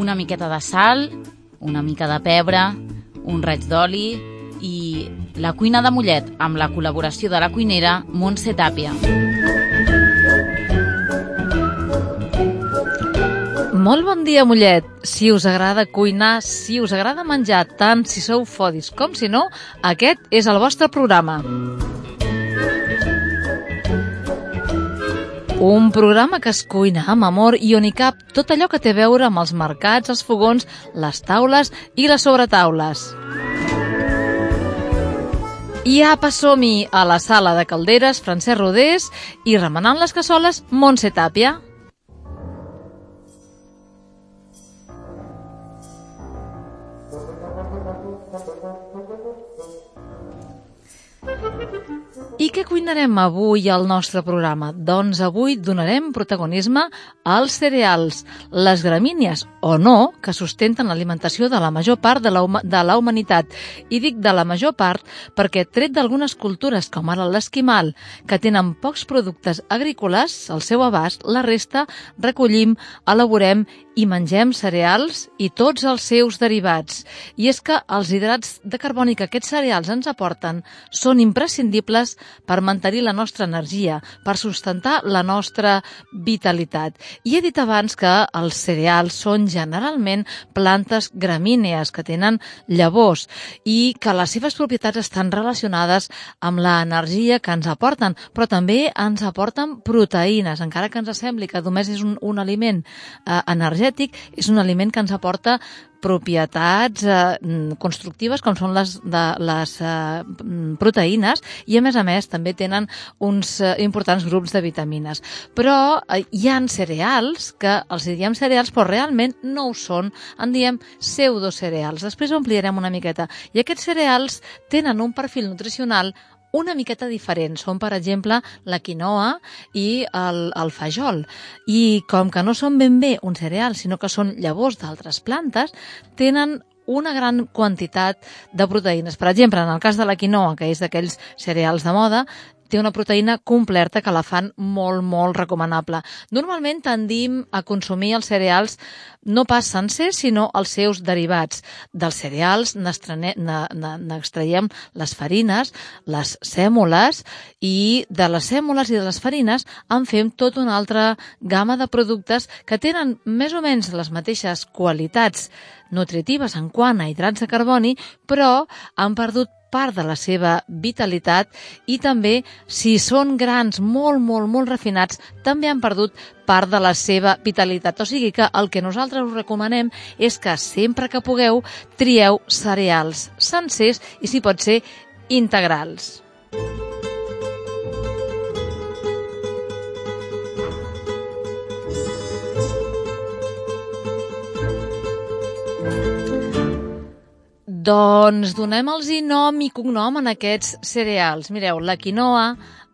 una miqueta de sal, una mica de pebre, un raig d'oli i la cuina de Mollet amb la col·laboració de la cuinera Montse Tàpia. Molt bon dia, Mollet. Si us agrada cuinar, si us agrada menjar, tant si sou fodis com si no, aquest és el vostre programa. Un programa que es cuina amb amor i on hi cap tot allò que té a veure amb els mercats, els fogons, les taules i les sobretaules. I apa, som a la sala de calderes Francesc Rodés i remenant les cassoles Montse Tàpia. I què cuinarem avui al nostre programa? Doncs avui donarem protagonisme als cereals, les gramínies o no, que sustenten l'alimentació de la major part de la, de la humanitat. I dic de la major part perquè, tret d'algunes cultures, com ara l'esquimal, que tenen pocs productes agrícoles al seu abast, la resta recollim, elaborem i mengem cereals i tots els seus derivats. I és que els hidrats de carboni que aquests cereals ens aporten són imprescindibles per mantenir la nostra energia, per sustentar la nostra vitalitat. I he dit abans que els cereals són generalment plantes gramínees que tenen llavors i que les seves propietats estan relacionades amb l'energia que ens aporten, però també ens aporten proteïnes, encara que ens sembli que només és un, un aliment eh, energètic, energètic és un aliment que ens aporta propietats eh, constructives com són les, de, les eh, proteïnes i a més a més també tenen uns eh, importants grups de vitamines. Però eh, hi han cereals que els diem cereals però realment no ho són, en diem pseudocereals. Després ho ampliarem una miqueta. I aquests cereals tenen un perfil nutricional una miqueta diferents. Són, per exemple, la quinoa i el, el fajol. I com que no són ben bé un cereal, sinó que són llavors d'altres plantes, tenen una gran quantitat de proteïnes. Per exemple, en el cas de la quinoa, que és d'aquells cereals de moda, té una proteïna completa que la fan molt, molt recomanable. Normalment tendim a consumir els cereals no pas sencers, sinó els seus derivats. Dels cereals n'extraiem les farines, les sèmoles, i de les sèmoles i de les farines en fem tota una altra gamma de productes que tenen més o menys les mateixes qualitats nutritives en quant a hidrats de carboni, però han perdut part de la seva vitalitat i també, si són grans molt, molt, molt refinats, també han perdut part de la seva vitalitat. O sigui que el que nosaltres us recomanem és que sempre que pugueu trieu cereals sencers i, si pot ser, integrals. Doncs donem-los nom i cognom en aquests cereals. Mireu, la quinoa,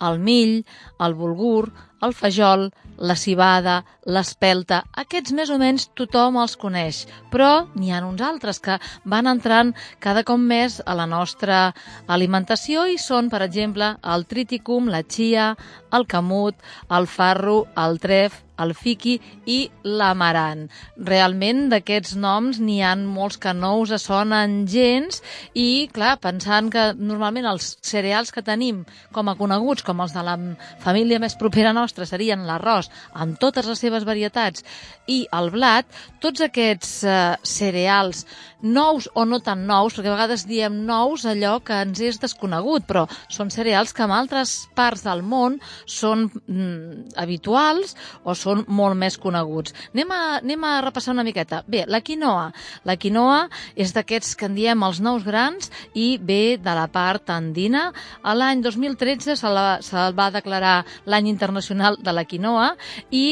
el mill, el bulgur, el fajol, la cibada, l'espelta, aquests més o menys tothom els coneix, però n'hi ha uns altres que van entrant cada cop més a la nostra alimentació i són, per exemple, el triticum, la chia, el camut, el farro, el tref, el fiqui i l'amaran. Realment d'aquests noms n'hi han molts que no us sonen gens i, clar, pensant que normalment els cereals que tenim com a coneguts, com els de la família més propera nostra, serien l'arròs amb totes les seves varietats i el blat, tots aquests eh, cereals nous o no tan nous, perquè a vegades diem nous allò que ens és desconegut, però són cereals que en altres parts del món són mm, habituals o són molt més coneguts. Anem a, anem a repassar una miqueta. Bé, la quinoa. La quinoa és d'aquests que en diem els nous grans i ve de la part andina. L'any 2013 se la, se va declarar l'any internacional de la quinoa i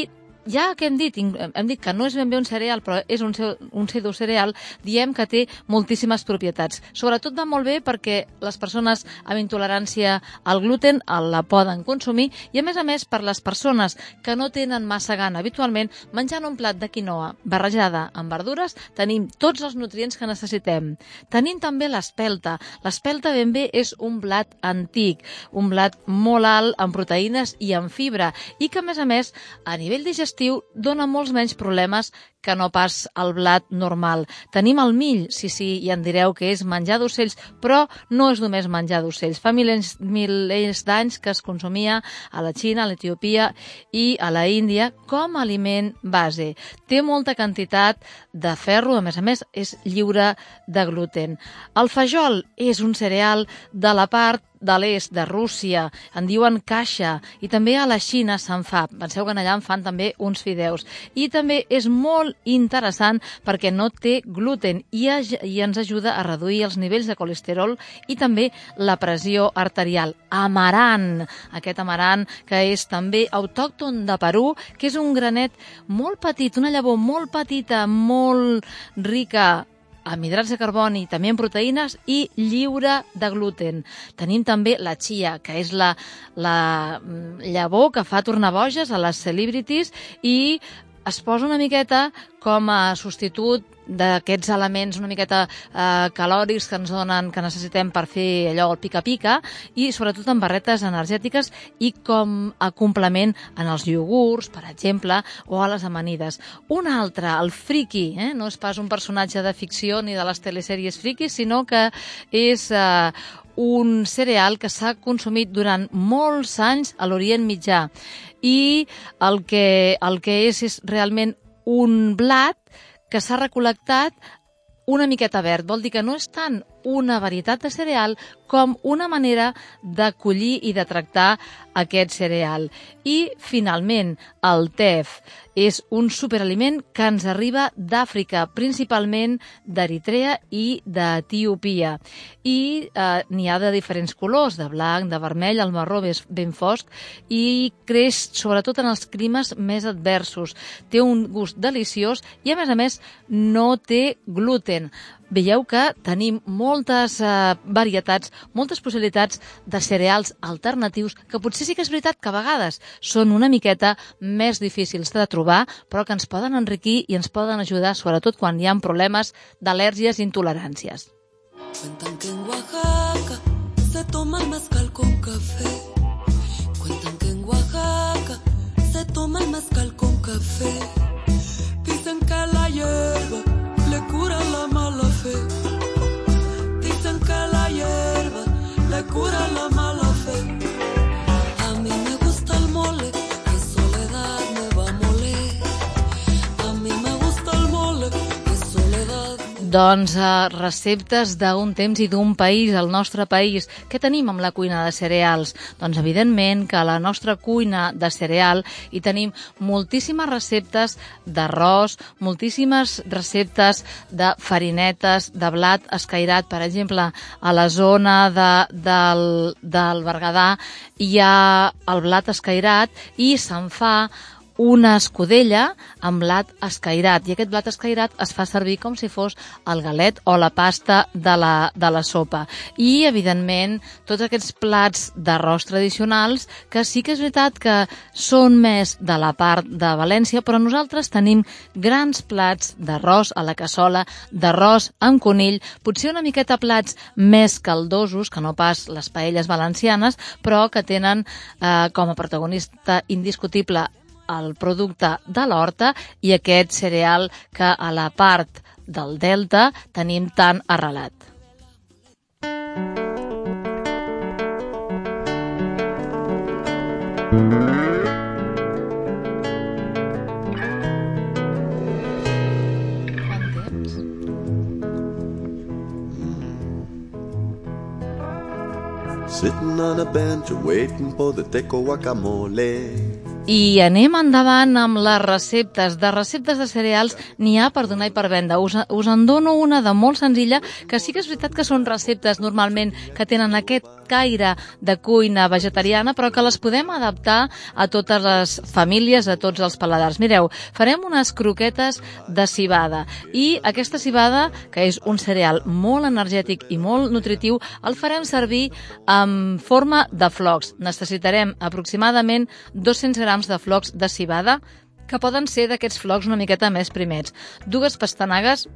ja que hem dit, hem dit que no és ben bé un cereal, però és un, un pseudocereal, diem que té moltíssimes propietats. Sobretot va molt bé perquè les persones amb intolerància al gluten la poden consumir i, a més a més, per les persones que no tenen massa gana habitualment, menjant un plat de quinoa barrejada amb verdures, tenim tots els nutrients que necessitem. Tenim també l'espelta. L'espelta ben bé és un blat antic, un blat molt alt en proteïnes i en fibra i que, a més a més, a nivell digestiu digestiu dona molts menys problemes que no pas el blat normal. Tenim el mill, sí, sí, i en direu que és menjar d'ocells, però no és només menjar d'ocells. Fa milers, milers d'anys que es consumia a la Xina, a l'Etiopia i a la Índia com a aliment base. Té molta quantitat de ferro, a més a més és lliure de gluten. El fajol és un cereal de la part de l'est, de Rússia, en diuen caixa, i també a la Xina se'n fa. Penseu que allà en fan també uns fideus. I també és molt interessant perquè no té gluten i, i ens ajuda a reduir els nivells de colesterol i també la pressió arterial. Amaran, aquest amaran que és també autòcton de Perú, que és un granet molt petit, una llavor molt petita, molt rica amb hidrats de carboni, també en proteïnes i lliure de gluten. Tenim també la chia, que és la, la mm, llavor que fa tornar boges a les celebrities i es posa una miqueta com a substitut d'aquests elements una miqueta eh, calòrics que ens donen, que necessitem per fer allò el pica-pica i sobretot en barretes energètiques i com a complement en els iogurts, per exemple, o a les amanides. Un altre, el friki, eh? no és pas un personatge de ficció ni de les telesèries frikis, sinó que és eh, un cereal que s'ha consumit durant molts anys a l'Orient Mitjà i el que, el que és és realment un blat que s'ha recol·lectat una miqueta verd. Vol dir que no és tant una varietat de cereal com una manera de collir i de tractar aquest cereal. I, finalment, el tef és un superaliment que ens arriba d'Àfrica, principalment d'Eritrea i d'Etiopia. I eh, n'hi ha de diferents colors, de blanc, de vermell, el marró és ben fosc, i creix sobretot en els climes més adversos. Té un gust deliciós i, a més a més, no té gluten veieu que tenim moltes eh, varietats, moltes possibilitats de cereals alternatius que potser sí que és veritat que a vegades són una miqueta més difícils de trobar, però que ens poden enriquir i ens poden ajudar, sobretot quan hi ha problemes d'al·lèrgies i intoleràncies. Cuentan que en Oaxaca se toma el mezcal con café Cuentan que en Oaxaca se toma el mezcal con café Dicen que la hierba Doncs uh, receptes d'un temps i d'un país, el nostre país. Què tenim amb la cuina de cereals? Doncs evidentment que a la nostra cuina de cereal hi tenim moltíssimes receptes d'arròs, moltíssimes receptes de farinetes, de blat escairat. Per exemple, a la zona de, del, del Berguedà hi ha el blat escairat i se'n fa una escudella amb blat escairat. I aquest blat escairat es fa servir com si fos el galet o la pasta de la, de la sopa. I evidentment tots aquests plats d'arròs tradicionals que sí que és veritat que són més de la part de València però nosaltres tenim grans plats d'arròs a la cassola d'arròs amb conill potser una miqueta plats més caldosos que no pas les paelles valencianes però que tenen eh, com a protagonista indiscutible el producte de l'horta i aquest cereal que a la part del delta tenim tan arrelat. Sitting on a bench waiting for the teco guacamole i anem endavant amb les receptes. De receptes de cereals n'hi ha per donar i per vendre. Us, us en dono una de molt senzilla, que sí que és veritat que són receptes normalment que tenen aquest caire de cuina vegetariana, però que les podem adaptar a totes les famílies, a tots els paladars. Mireu, farem unes croquetes de cibada i aquesta cibada, que és un cereal molt energètic i molt nutritiu, el farem servir en forma de flocs. Necessitarem aproximadament 200 grams grams de flocs de cibada, que poden ser d'aquests flocs una miqueta més primets, dues pastanagues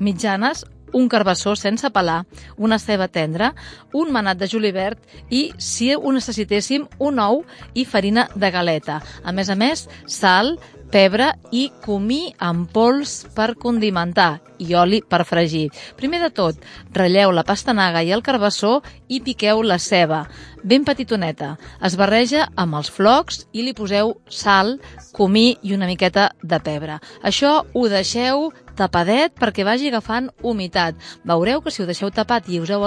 mitjanes, un carbassó sense pelar, una ceba tendra, un manat de julivert i, si ho necessitéssim, un ou i farina de galeta. A més a més, sal, pebre i comí amb pols per condimentar i oli per fregir. Primer de tot, ratlleu la pastanaga i el carbassó i piqueu la ceba, ben petitoneta. Es barreja amb els flocs i li poseu sal, comí i una miqueta de pebre. Això ho deixeu tapadet perquè vagi agafant humitat. Veureu que si ho deixeu tapat i us heu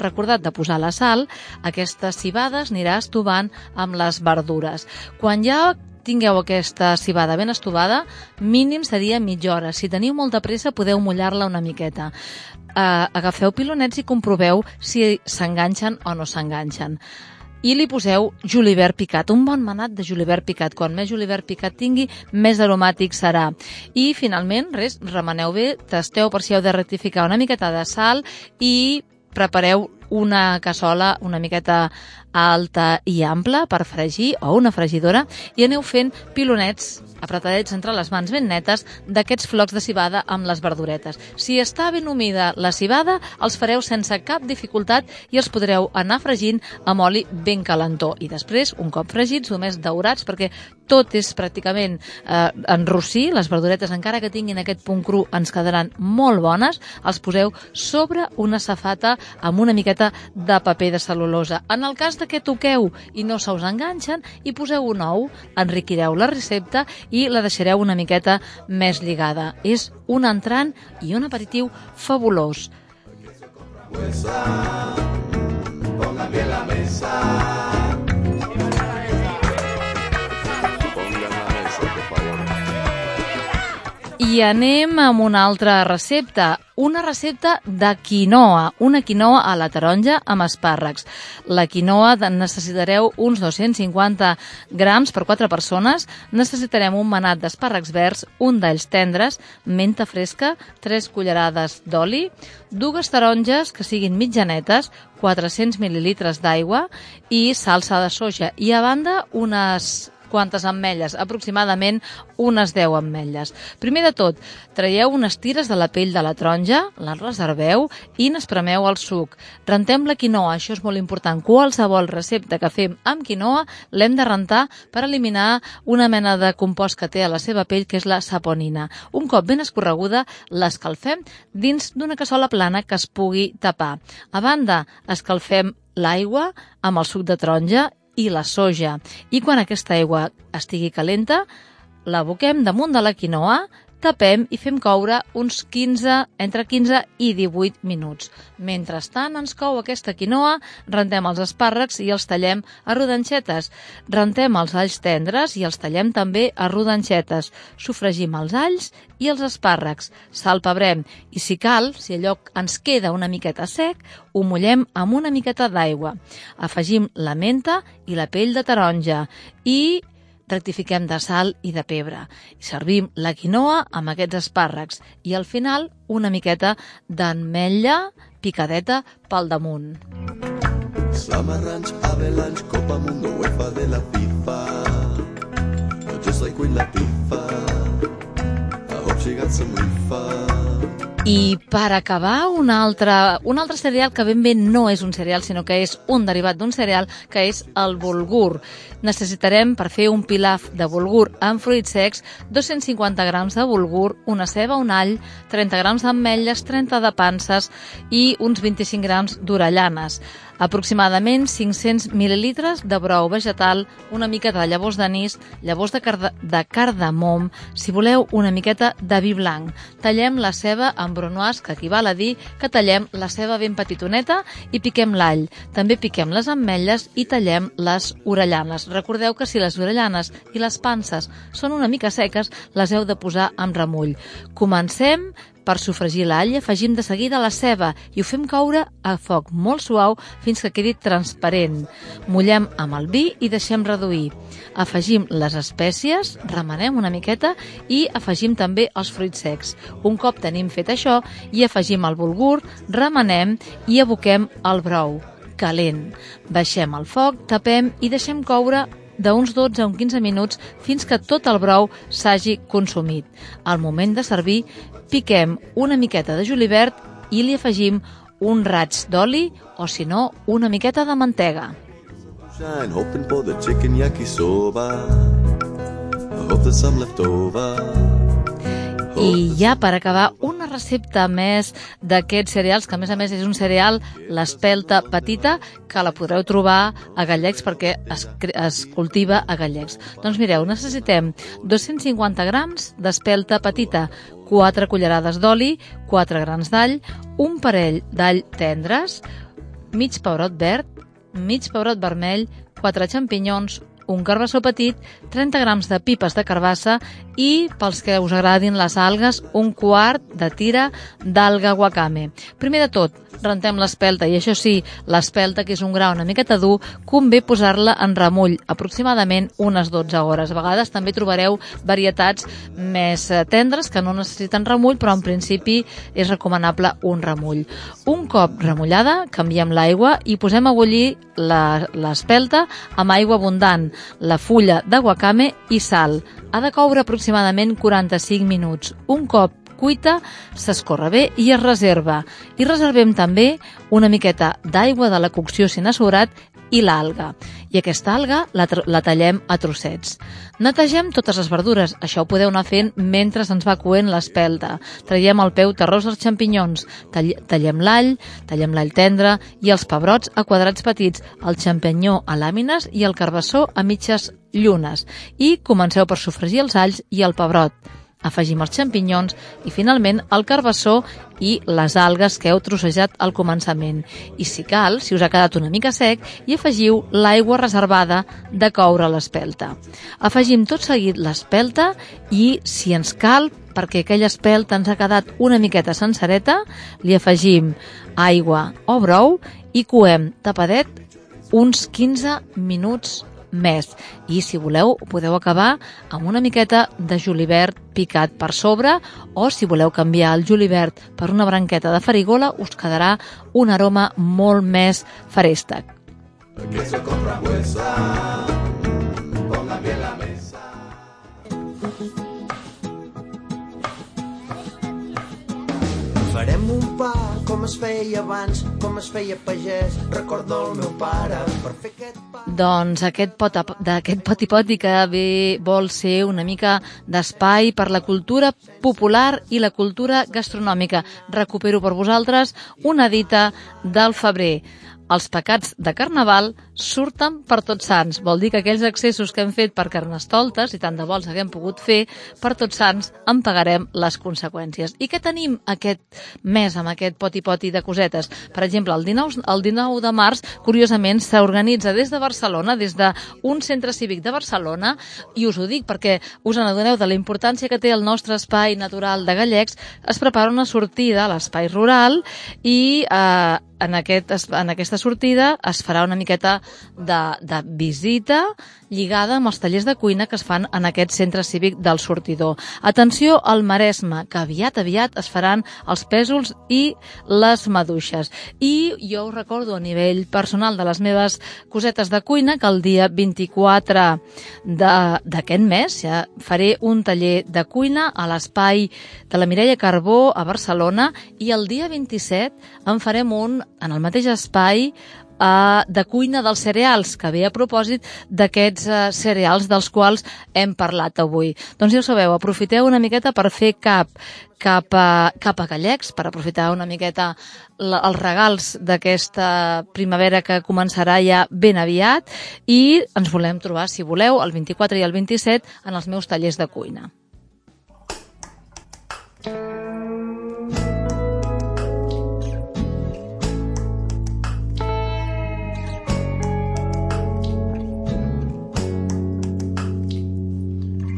recordat de posar la sal, aquestes cibades anirà estovant amb les verdures. Quan ja tingueu aquesta cibada ben estovada, mínim seria mitja hora. Si teniu molta pressa, podeu mullar-la una miqueta. Uh, agafeu pilonets i comproveu si s'enganxen o no s'enganxen i li poseu julivert picat, un bon manat de julivert picat. Quan més julivert picat tingui, més aromàtic serà. I finalment, res, remeneu bé, tasteu per si heu de rectificar una miqueta de sal i prepareu una cassola una miqueta alta i ampla per fregir o una fregidora i aneu fent pilonets apretadets entre les mans ben netes d'aquests flocs de cibada amb les verduretes. Si està ben humida la cibada, els fareu sense cap dificultat i els podreu anar fregint amb oli ben calentó. I després, un cop fregits, només daurats, perquè tot és pràcticament eh, en rossí, les verduretes, encara que tinguin aquest punt cru, ens quedaran molt bones, els poseu sobre una safata amb una miqueta de paper de cel·lulosa. En el cas de que toqueu i no se us enganxen, hi poseu un ou, enriquireu la recepta i la deixareu una miqueta més lligada. És un entrant i un aperitiu fabulós. Pongan bien la mesa. I anem amb una altra recepta, una recepta de quinoa, una quinoa a la taronja amb espàrrecs. La quinoa necessitareu uns 250 grams per 4 persones, necessitarem un manat d'espàrrecs verds, un d'ells tendres, menta fresca, 3 cullerades d'oli, dues taronges que siguin mitjanetes, 400 mil·lilitres d'aigua i salsa de soja. I a banda unes quantes ametlles? Aproximadament unes 10 ametlles. Primer de tot, traieu unes tires de la pell de la taronja, les reserveu i n'espremeu el suc. Rentem la quinoa, això és molt important. Qualsevol recepta que fem amb quinoa l'hem de rentar per eliminar una mena de compost que té a la seva pell, que és la saponina. Un cop ben escorreguda, l'escalfem dins d'una cassola plana que es pugui tapar. A banda, escalfem l'aigua amb el suc de taronja i la soja. I quan aquesta aigua estigui calenta, l'aboquem damunt de la quinoa, tapem i fem coure uns 15, entre 15 i 18 minuts. Mentrestant ens cou aquesta quinoa, rentem els espàrrecs i els tallem a rodanxetes. Rentem els alls tendres i els tallem també a rodanxetes. Sofregim els alls i els espàrrecs. Salpebrem i si cal, si allò ens queda una miqueta sec, ho mullem amb una miqueta d'aigua. Afegim la menta i la pell de taronja i rectifiquem de sal i de pebre. Servim la quinoa amb aquests espàrrecs i al final una miqueta d'ametlla picadeta pel damunt. Summer Avalanche, Copa Mundo, UEFA de la FIFA Just like Queen Latifah I hope she got some reefer i per acabar, un altre, un altre cereal que ben bé no és un cereal, sinó que és un derivat d'un cereal, que és el bulgur. Necessitarem, per fer un pilaf de bulgur amb fruits secs, 250 grams de bulgur, una ceba, un all, 30 grams d'ametlles, 30 de panses i uns 25 grams d'orellanes aproximadament 500 mil·lilitres de brou vegetal, una mica de llavors d'anís, llavors de, carda, de cardamom, si voleu una miqueta de vi blanc. Tallem la ceba amb brunoise, que equival a dir que tallem la ceba ben petitoneta i piquem l'all. També piquem les ametlles i tallem les orellanes. Recordeu que si les orellanes i les panses són una mica seques, les heu de posar amb remull. Comencem per sofregir l'all afegim de seguida la ceba i ho fem coure a foc molt suau fins que quedi transparent. Mullem amb el vi i deixem reduir. Afegim les espècies, remenem una miqueta i afegim també els fruits secs. Un cop tenim fet això i afegim el bulgur, remenem i aboquem el brou calent. Baixem el foc, tapem i deixem coure d'uns 12 a uns 15 minuts fins que tot el brou s'hagi consumit. Al moment de servir, piquem una miqueta de julivert i li afegim un raig d'oli o, si no, una miqueta de mantega. hoping for the chicken yakisoba hope there's some left over. I ja per acabar, una recepta més d'aquests cereals, que a més a més és un cereal, l'espelta petita, que la podreu trobar a Gallecs perquè es, es cultiva a Gallecs. Doncs mireu, necessitem 250 grams d'espelta petita, 4 cullerades d'oli, 4 grans d'all, un parell d'all tendres, mig pebrot verd, mig pebrot vermell, 4 xampinyons, un carbassó petit, 30 grams de pipes de carbassa i, pels que us agradin les algues, un quart de tira d'alga wakame. Primer de tot, rentem l'espelta, i això sí, l'espelta, que és un gra una miqueta dur, convé posar-la en remull, aproximadament unes 12 hores. A vegades també trobareu varietats més eh, tendres que no necessiten remull, però en principi és recomanable un remull. Un cop remullada, canviem l'aigua i posem a bullir l'espelta amb aigua abundant, la fulla de wakame i sal. Ha de coure aproximadament 45 minuts. Un cop cuita, s'escorre bé i es reserva. I reservem també una miqueta d'aigua de la cocció sin assurat i l'alga. I aquesta alga la, la tallem a trossets. Netegem totes les verdures. Això ho podeu anar fent mentre ens va coent l'espelta. Traiem el peu terrós dels xampinyons. Tall tallem l'all, tallem l'all tendre i els pebrots a quadrats petits, el xampinyó a làmines i el carbassó a mitges llunes. I comenceu per sofregir els alls i el pebrot afegim els xampinyons i finalment el carbassó i les algues que heu trossejat al començament. I si cal, si us ha quedat una mica sec, hi afegiu l'aigua reservada de coure l'espelta. Afegim tot seguit l'espelta i, si ens cal, perquè aquella espelta ens ha quedat una miqueta sencereta, li afegim aigua o brou i coem tapadet uns 15 minuts més. I si voleu, podeu acabar amb una miqueta de julivert picat per sobre o si voleu canviar el julivert per una branqueta de farigola us quedarà un aroma molt més farèstec. Queso con Farem un pa com es feia abans, com es feia pagès, recordo el meu pare per fer aquest pa. Doncs aquest pot, d'aquest poti poti que ve, vol ser una mica d'espai per la cultura popular i la cultura gastronòmica. Recupero per vosaltres una dita del febrer els pecats de Carnaval surten per tots sants. Vol dir que aquells accessos que hem fet per Carnestoltes, i tant de vols haguem pogut fer, per tots sants en pagarem les conseqüències. I què tenim aquest mes amb aquest poti-poti de cosetes? Per exemple, el 19, el 19 de març, curiosament, s'organitza des de Barcelona, des d'un centre cívic de Barcelona, i us ho dic perquè us n'adoneu de la importància que té el nostre espai natural de Gallecs, es prepara una sortida a l'espai rural i eh, en, aquest, en aquesta sortida es farà una miqueta de, de visita lligada amb els tallers de cuina que es fan en aquest centre cívic del sortidor. Atenció al Maresme, que aviat, aviat es faran els pèsols i les maduixes. I jo us recordo a nivell personal de les meves cosetes de cuina que el dia 24 d'aquest mes ja faré un taller de cuina a l'espai de la Mireia Carbó a Barcelona i el dia 27 en farem un en el mateix espai eh, de cuina dels cereals, que ve a propòsit d'aquests eh, cereals dels quals hem parlat avui. Doncs ja ho sabeu, aprofiteu una miqueta per fer cap cap a, cap a Gallecs, per aprofitar una miqueta la, els regals d'aquesta primavera que començarà ja ben aviat i ens volem trobar, si voleu, el 24 i el 27 en els meus tallers de cuina.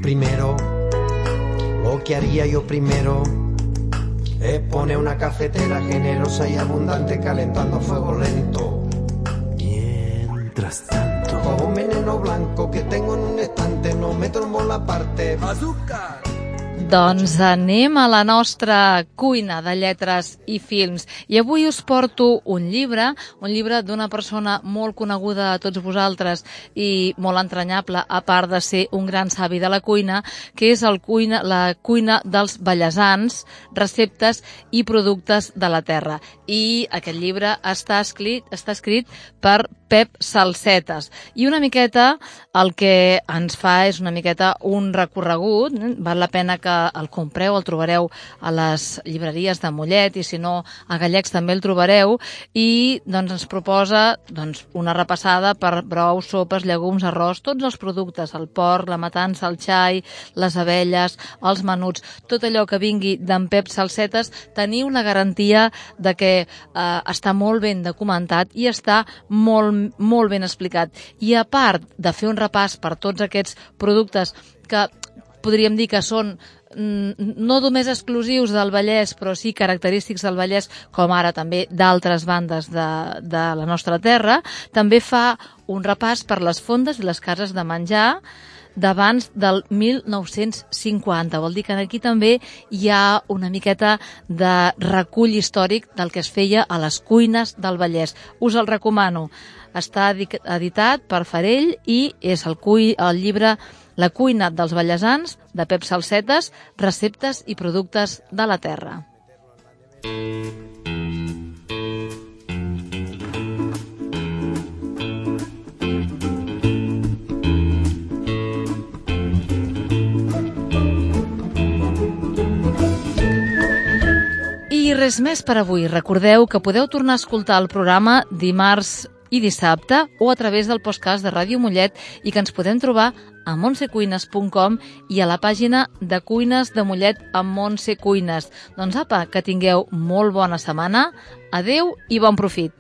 Primero, lo que haría yo primero es poner una cafetera generosa y abundante calentando a fuego lento. Mientras tanto, Cojo un veneno blanco que tengo en un estante, no me trombo la parte. azúcar. Doncs anem a la nostra cuina de lletres i films. I avui us porto un llibre, un llibre d'una persona molt coneguda a tots vosaltres i molt entranyable, a part de ser un gran savi de la cuina, que és el cuina, la cuina dels ballesans, receptes i productes de la terra. I aquest llibre està escrit, està escrit per Pep Salsetes. I una miqueta el que ens fa és una miqueta un recorregut. Val la pena que el compreu, el trobareu a les llibreries de Mollet i si no a Gallecs també el trobareu i doncs ens proposa doncs, una repassada per brous, sopes, llegums, arròs, tots els productes, el porc, la matança, el xai, les abelles, els menuts, tot allò que vingui d'en Pep Salsetes, teniu la garantia de que eh, està molt ben documentat i està molt, molt ben explicat. I a part de fer un repàs per tots aquests productes que podríem dir que són mm, no només exclusius del Vallès, però sí característics del Vallès, com ara també d'altres bandes de, de la nostra terra, també fa un repàs per les fondes i les cases de menjar d'abans del 1950. Vol dir que aquí també hi ha una miqueta de recull històric del que es feia a les cuines del Vallès. Us el recomano. Està edi- editat per Farell i és el, cui, el llibre La cuina dels ballesans, de Pep Salsetes, receptes i productes de la terra. I res més per avui. Recordeu que podeu tornar a escoltar el programa dimarts i dissabte o a través del podcast de Ràdio Mollet i que ens podem trobar a montsecuines.com i a la pàgina de Cuines de Mollet amb Montse Cuines. Doncs apa, que tingueu molt bona setmana. Adeu i bon profit.